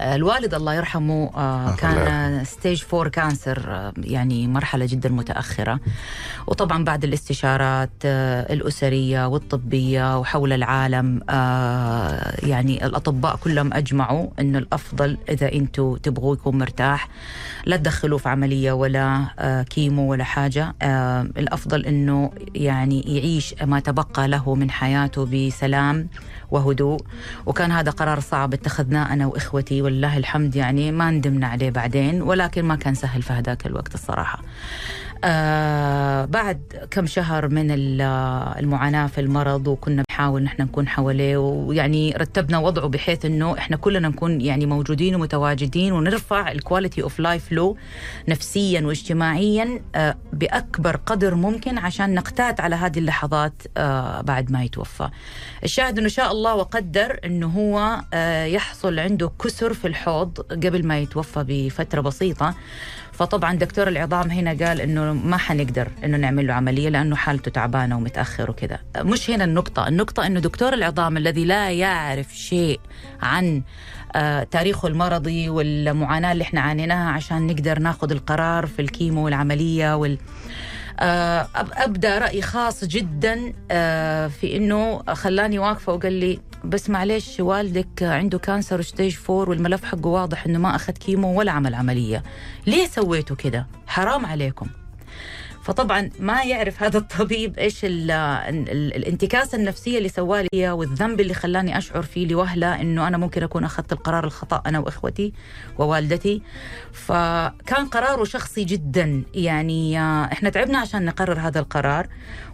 الوالد الله يرحمه آه، كان stage four cancer يعني مرحلة جدا متأخرة. وطبعا بعد الاستشارات آه، الأسرية والطبية وحول العالم آه، يعني الأطباء كلهم أجمعوا أنه الأفضل إذا أنتم تبغوا يكون مرتاح لا تدخلوه في عملية ولا chemo ولا حاجة. الأفضل أنه يعني يعيش ما تبقى له من حياته بسلام. وهدوء. وكان هذا قرار صعب اتخذناه أنا وإخوتي والله الحمد يعني ما ندمنا عليه بعدين ولكن ما كان سهل في هذاك الوقت الصراحة. آه بعد كم شهر من ال- المعاناة في المرض وكنا بنحاول نحن نكون حواليه ويعني رتبنا وضعه بحيث إنه إحنا كلنا نكون يعني موجودين ومتواجدين ونرفع ال quality of life له نفسيا واجتماعيا آه بأكبر قدر ممكن عشان نقتات على هذه اللحظات آه بعد ما يتوفى. الشاهد إنه شاء الله وقدر إنه هو آه يحصل عنده كسر في الحوض قبل ما يتوفى بفترة بسيطة فطبعا دكتور العظام هنا قال إنه ما حنقدر إنه نعمل له عملية لأنه حالته تعبانة ومتأخر وكذا. مش هنا النقطة. النقطة إنه دكتور العظام الذي لا يعرف شيء عن آه تاريخه المرضي والمعاناة اللي إحنا عانيناها عشان نقدر ناخذ القرار في الكيمو والعملية وال أبدأ رأي خاص جدا آه، في إنه خلاني واقفة وقال لي بس معلش والدك عنده cancer stage four والملف حقه واضح إنه ما أخذ chemo ولا عمل عملية. ليه سويتوا كده؟ حرام عليكم. فطبعا ما يعرف هذا الطبيب إيش ال ال الانتكاسة النفسية اللي سوالي إياه والذنب اللي خلاني أشعر فيه لوهلة إنه أنا ممكن أكون أخذت القرار الخطأ أنا وإخوتي ووالدتي. فكان قراره شخصي جدا. يعني آه، إحنا تعبنا عشان نقرر هذا القرار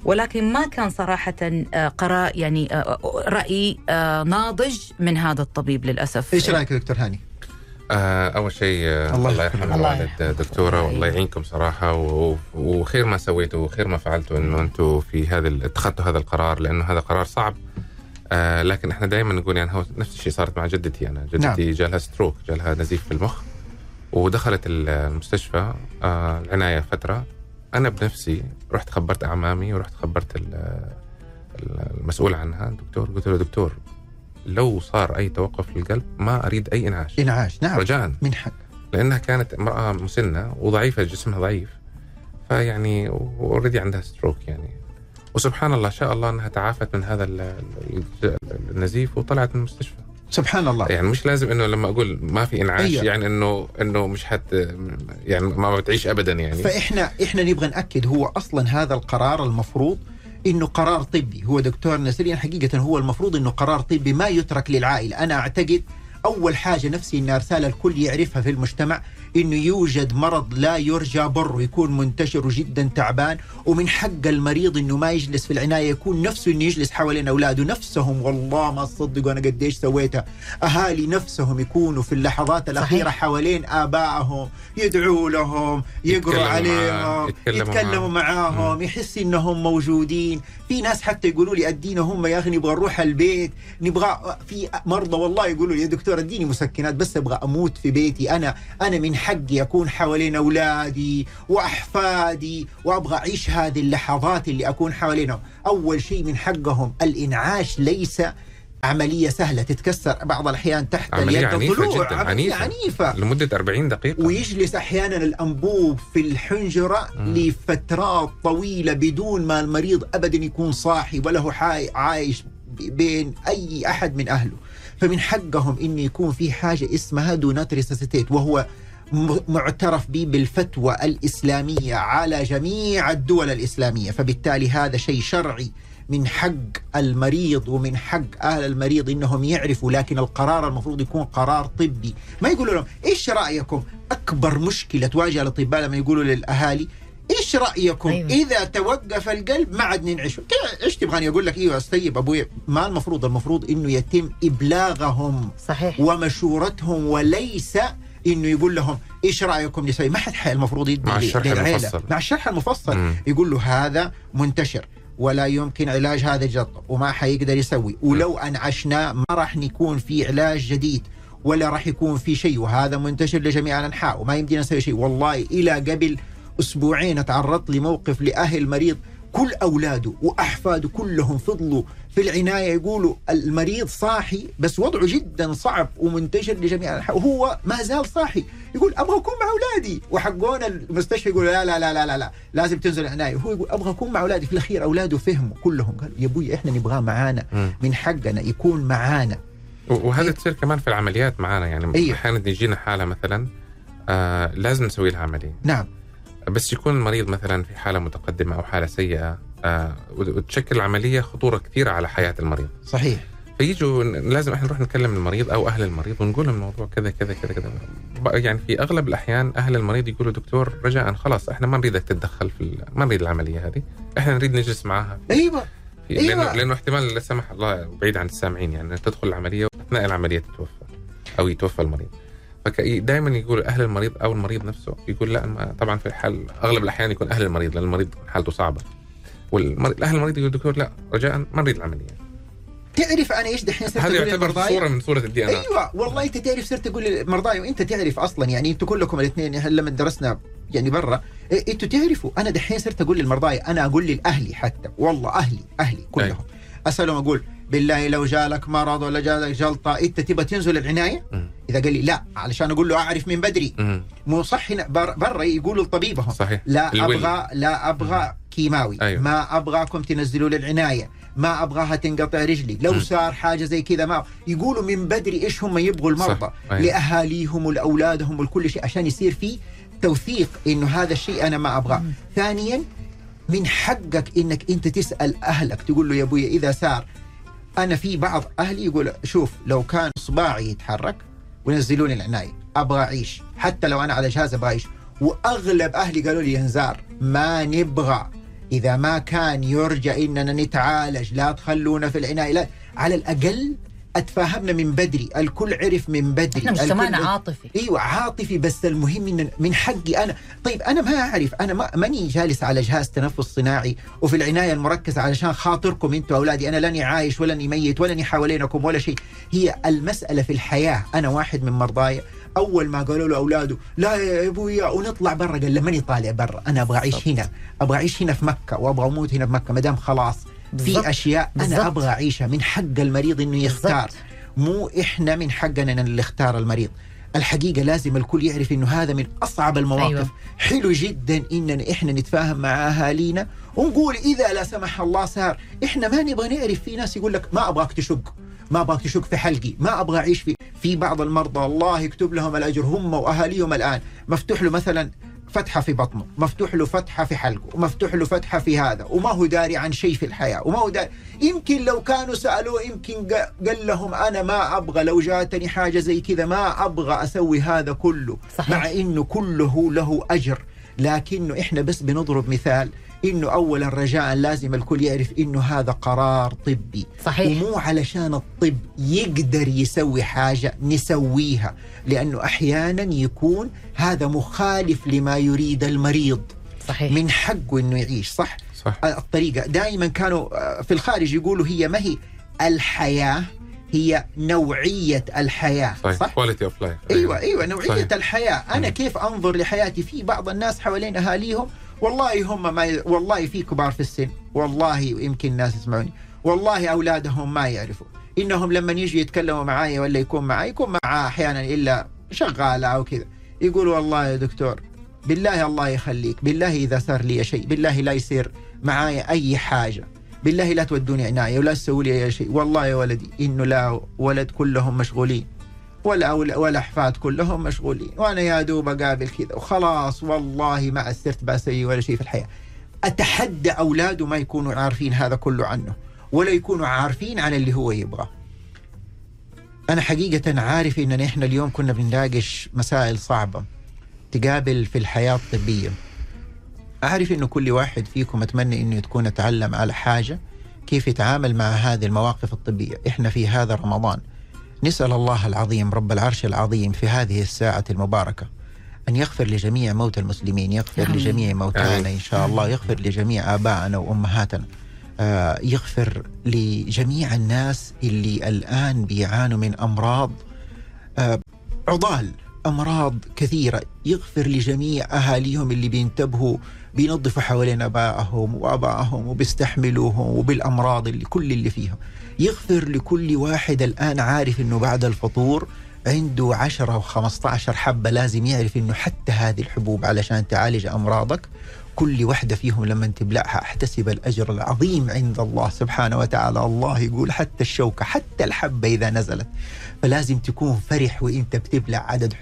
ولكن ما كان صراحة آه، قرار يعني آه، رأي ناضج من هذا الطبيب للأسف. إيش رأيك دكتور هاني؟ آه أول شيء آه الله الله, يرحمه. يرحم الوالد. دكتورة الله والله. يعينكم صراحة وخير ما سويتوا وخير ما فعلتوا إنه أنتم في هذا اتخذتوا هذا القرار لأنه هذا قرار صعب آه لكن إحنا دائما نقول يعني هو نفس الشيء صارت مع جدتي أنا جدتي نعم. نعم. جالها ستروك جالها نزيف في المخ ودخلت المستشفى آه العناية فترة أنا بنفسي رحت خبرت أعمامي ورحت خبرت ال- ال- المسؤول عنها الدكتور قلت له دكتور لو صار أي توقف للقلب ما أريد أي إنعاش. إنعاش نعم. رجاء. من حق. لأنها كانت امرأة مسنة وضعيفة جسمها ضعيف. فيعني already عندها stroke يعني. وسبحان الله شاء الله إنها تعافت من هذا ال- ال- النزيف وطلعت من المستشفى. سبحان الله. يعني مش لازم إنه لما أقول ما في إنعاش أيوة. يعني انه إنه مش حت يعني ما بتعيش ابدا يعني. فاحنا إحنا نبغى نأكد هو أصلا هذا القرار المفروض إنه قرار طبي. هو دكتور نسرين حقيقة هو المفروض إنه قرار طبي ما يترك للعائلة. أنا أعتقد أول حاجة نفسي ان رساله الكل يعرفها في المجتمع انه يوجد مرض لا يرجى بره يكون منتشر وجدا تعبان ومن حق المريض إنه ما يجلس في العناية يكون نفسه إنه يجلس حوالين أولاده. نفسهم والله ما تصدقوا أنا قديش سويتها. أهالي نفسهم يكونوا في اللحظات الأخيرة صحيح. حوالين آبائهم يدعوا لهم يقروا عليهم يتكلموا معاهم. يحس إنهم موجودين. في ناس حتى يقولوا لي ادينا هم يا أخي نبغى نروح البيت نبغى في مرضى والله يقولوا لي يا دكتور أديني مسكنات بس أبغى أموت في بيتي. أنا أنا من حقي اكون حوالين أولادي وأحفادي وأبغى أعيش هذه اللحظات اللي أكون حوالينهم. أول شيء من حقهم الإنعاش ليس عملية سهلة تتكسر بعض الأحيان تحت عملية اليد عنيفة الضلوع. جدا، عملية عنيفة. عنيفة. لمدة 40 دقيقة. ويجلس أحيانا الأنبوب في الحنجرة مم. لفترات طويلة بدون ما المريض ابدا يكون صاحي ولا هو حاي- عايش بين أي أحد من أهله. فمن حقهم إنه يكون في حاجة اسمها do not resuscitate وهو معترف به بالفتوى الإسلامية على جميع الدول الإسلامية فبالتالي هذا شيء شرعي من حق المريض ومن حق أهل المريض إنهم يعرفوا لكن القرار المفروض يكون قرار طبي. ما يقولوا لهم إيش رأيكم؟ أكبر مشكلة تواجه الأطباء لما يقولوا للأهالي إيش رأيكم؟ أيوة. إذا توقف القلب ما عاد ننعش. إيش تبغاني أقول لك؟ أيوه طيب أبوي. ما المفروض المفروض إنه يتم إبلاغهم صحيح. ومشورتهم وليس إنه يقول لهم إيش رأيكم نسوي؟ ما حد المفروض يدي مع الشرح للعيلة. المفصل. مع الشرح المفصل. مم. يقول له هذا منتشر ولا يمكن علاج هذا الجلطه وما حيقدر يسوي. ولو انعشناه ما راح يكون في علاج جديد ولا راح يكون في شيء. وهذا منتشر لجميع الأنحاء وما يمدينا نسوي شيء. والله إلى قبل أسبوعين تعرضت لموقف لأهل مريض كل أولاده وأحفاده كلهم فضلوا في العناية يقولوا المريض صاحي بس وضعه جدا صعب ومنتشر لجميع الأنحاء وهو ما زال صاحي. يقول أبغى أكون مع أولادي. وحقون المستشفى يقول لا لا لا لا لا, لا لازم تنزل العنايه وهو يقول أبغى أكون مع أولادي. في الأخير أولاده فهموا كلهم قالوا يا أبوي إحنا نبغاه معانا. من حقنا يكون معانا. وهذا تصير كمان في العمليات معنا يعني أيوة. أحيانا يجينا حالة مثلا آه لازم نسوي لها عملية. نعم. بس يكون المريض مثلا في حالة متقدمة أو حالة سيئة آه وتشكل العملية خطورة كثيرة على حياة المريض. صحيح. فيجوا لازم إحنا نروح نكلم المريض أو أهل المريض ونقول لهم الموضوع كذا كذا كذا كذا. يعني في أغلب الأحيان أهل المريض يقولوا دكتور رجاء خلاص إحنا ما نريدك تتدخل في ما نريد العملية هذه. إحنا نريد نجلس معاها. أيوه. أيوة. لأنه لأنه احتمال لا سمح الله بعيد عن السامعين يعني تدخل العملية وأثناء العملية تتوفى أو يتوفى المريض. فدائما يقول أهل المريض أو المريض نفسه يقول لا ما طبعا في الحال أغلب الأحيان يكون أهل المريض لأن المريض حالته صعبة والاهل المريض يقول دكتور لا رجاء ما نريد العملية تعرف أنا إيش دحين صرت هذا يعتبر؟ صورة من صورة الدي إن أيوه والله أنت تعرف صرت أقول للمرضى وأنت تعرف أصلا يعني أنتم كلكم الاثنين إحنا لما درسنا يعني برا إيه، أنتوا تعرفوا أنا دحين صرت أقول للمرضى أنا أقول لاهلي حتى والله أهلي أهلي كلهم. أسألهم أقول بالله لو جالك مرض ولا جالك جلطة أنت تبغى تنزل العناية؟ مم. إذا قال لي لا علشان أقول له أعرف من بدري. مو صح هنا بر- برا يقولوا لطبيبهم. صحيح. لا. أبغى لا أبغى كيماوي. أيوة. ما أبغاكم تنزلوا لي العناية. ما أبغاها تنقطع رجلي. لو مم. صار حاجة زي كذا ما يقولوا من بدري إيش هم يبغوا المرضى؟ صح. أيوة. لأهاليهم ولاولادهم ولكل شيء عشان يصير في توثيق إنه هذا الشيء أنا ما أبغاه. ثانيا من حقك إنك أنت تسأل أهلك. تقول له يا أبوي إذا صار. أنا في بعض أهلي يقول شوف لو كان اصبعي يتحرك ونزلوني العناية. أبغى أعيش. حتى لو أنا على جهاز أبغى أعيش. وأغلب أهلي قالوا لي يا نزار ما نبغى. إذا ما كان يرجى إننا نتعالج لا تخلونا في العناية. لا على الأقل أتفاهمنا من بدري الكل عرف من بدري إحنا مجتمعنا عاطفي. إيوه عاطفي بس المهم إن من حقي أنا. طيب أنا ما أعرف أنا ما ماني جالس على جهاز تنفس صناعي وفي العناية المركزة علشان خاطركم أنتم أولادي. أنا لاني عايش ولاني ميت ولاني حوالينكم ولا شيء. هي المسألة في الحياة. أنا واحد من مرضاي. أول ما قالوا له أولاده لا يا أبويا ونطلع برا. قال له ماني طالع برا أنا أبغى أعيش هنا. أبغى أعيش هنا في مكة وأبغى أموت هنا في مكة ما دام خلاص. بالضبط. في أشياء أنا بالضبط. أبغى أعيشها من حق المريض إنه يختار بالضبط. مو إحنا من حقنا اللي اختار المريض الحقيقة لازم الكل يعرف إنه هذا من أصعب المواقف أيوة. أيوة. حلو جدا اننا إحنا نتفاهم مع أهالينا ونقول إذا لا سمح الله صار إحنا ما نبغى نعرف في ناس يقول لك ما أبغاك تشق ما أبغاك تشق في حلقي ما أبغى أعيش في في بعض المرضى الله يكتب لهم الأجر هم وأهاليهم الآن مفتوح له مثلا فتحة في بطنه مفتوح له فتحة في حلقه ومفتوح له فتحة في هذا وما هو داري عن شيء في الحياة وما هو داري يمكن لو كانوا سألوه يمكن قا- قال لهم أنا ما أبغى لو جاتني حاجة زي كذا ما أبغى أسوي هذا كله صحيح. مع إنه كله له أجر لكنه إحنا بس بنضرب مثال إنه اولا رجاء لازم الكل يعرف إنه هذا قرار طبي. صحيح. ومو علشان الطب يقدر يسوي حاجة نسويها لأنه أحيانا يكون هذا مخالف لما يريد المريض. صحيح. من حقه أنه يعيش صح؟ صح. الطريقة. دائما كانوا آه، في الخارج يقولوا هي ما هي؟ الحياة هي نوعية الحياة صحيح. صح؟ quality of life أيوه أيوه نوعية صحيح. الحياة. أنا مم. كيف أنظر لحياتي؟ في بعض الناس حوالين أهاليهم والله هم ما. والله في كبار في السن. والله يمكن الناس يسمعوني. والله أولادهم ما يعرفوا. إنهم لما يجوا يتكلموا معايا ولا يكون معي يكون معاه أحيانا إلا شغالة أو كذا. يقول والله يا دكتور بالله الله يخليك بالله إذا صار لي شيء بالله لا يصير معايا أي حاجة. بالله لا تودوني عناية ولا تسوي لي أي شيء. والله يا ولدي إنه لا ولد كلهم مشغولين. ولا ولا ولا احفاد كلهم مشغولين وأنا يا دوب أقابل كذا وخلاص والله ما عسرت بسوي ولا شيء في الحياة. أتحدى اولاده ما يكونوا عارفين هذا كله عنه ولا يكونوا عارفين عن اللي هو يبغاه. أنا حقيقة عارف إن إحنا اليوم كنا بنناقش مسائل صعبة تقابل في الحياة الطبية. أعرف إنه كل واحد فيكم أتمنى إنه تكون اتعلم على حاجة كيف يتعامل مع هذه المواقف الطبية، إحنا في هذا رمضان نسأل الله العظيم رب العرش العظيم في هذه الساعة المباركة أن يغفر لجميع موتى المسلمين يغفر آمين. لجميع موتانا. إن شاء الله يغفر لجميع آبائنا وأمهاتنا آه، يغفر لجميع الناس اللي الآن بيعانوا من أمراض آه، عضال أمراض كثيرة يغفر لجميع أهاليهم اللي بينتبهوا بينظفوا حوالين أبائهم وأبائهم وبيستحملوهم وبالأمراض اللي كل اللي فيها يغفر لكل واحد الآن عارف أنه بعد الفطور عنده 10 و15 حبة لازم يعرف أنه حتى هذه الحبوب علشان تعالج أمراضك كل واحدة فيهم لما تبلعها أحتسب الأجر العظيم عند الله سبحانه وتعالى. الله يقول حتى الشوكة حتى الحبة إذا نزلت. فلازم تكون فرح وإنت بتبلع عدد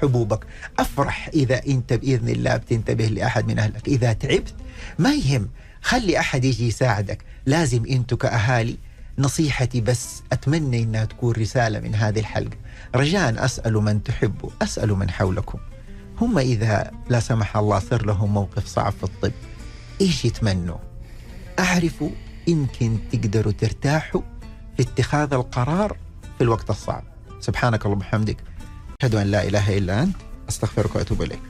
حبوبك. أفرح إذا إنت بإذن الله بتنتبه لأحد من أهلك. إذا تعبت ما يهم خلي أحد يجي يساعدك. لازم إنتوا كأهالي نصيحتي بس أتمنى إنها تكون رسالة من هذه الحلقة. رجاء أسأل من تحبوا أسأل من حولكم. هم إذا لا سمح الله صار لهم موقف صعب في الطب إيش يتمنوا؟ أعرفوا يمكن تقدروا ترتاحوا في اتخاذ القرار في الوقت الصعب. سبحانك اللهم وبحمدك أشهد أن لا إله إلا أنت أستغفرك وأتوب إليك.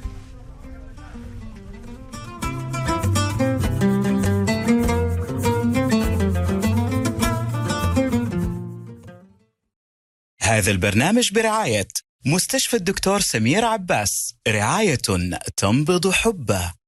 هذا البرنامج برعاية مستشفى الدكتور سمير عباس رعاية تنبض حبه.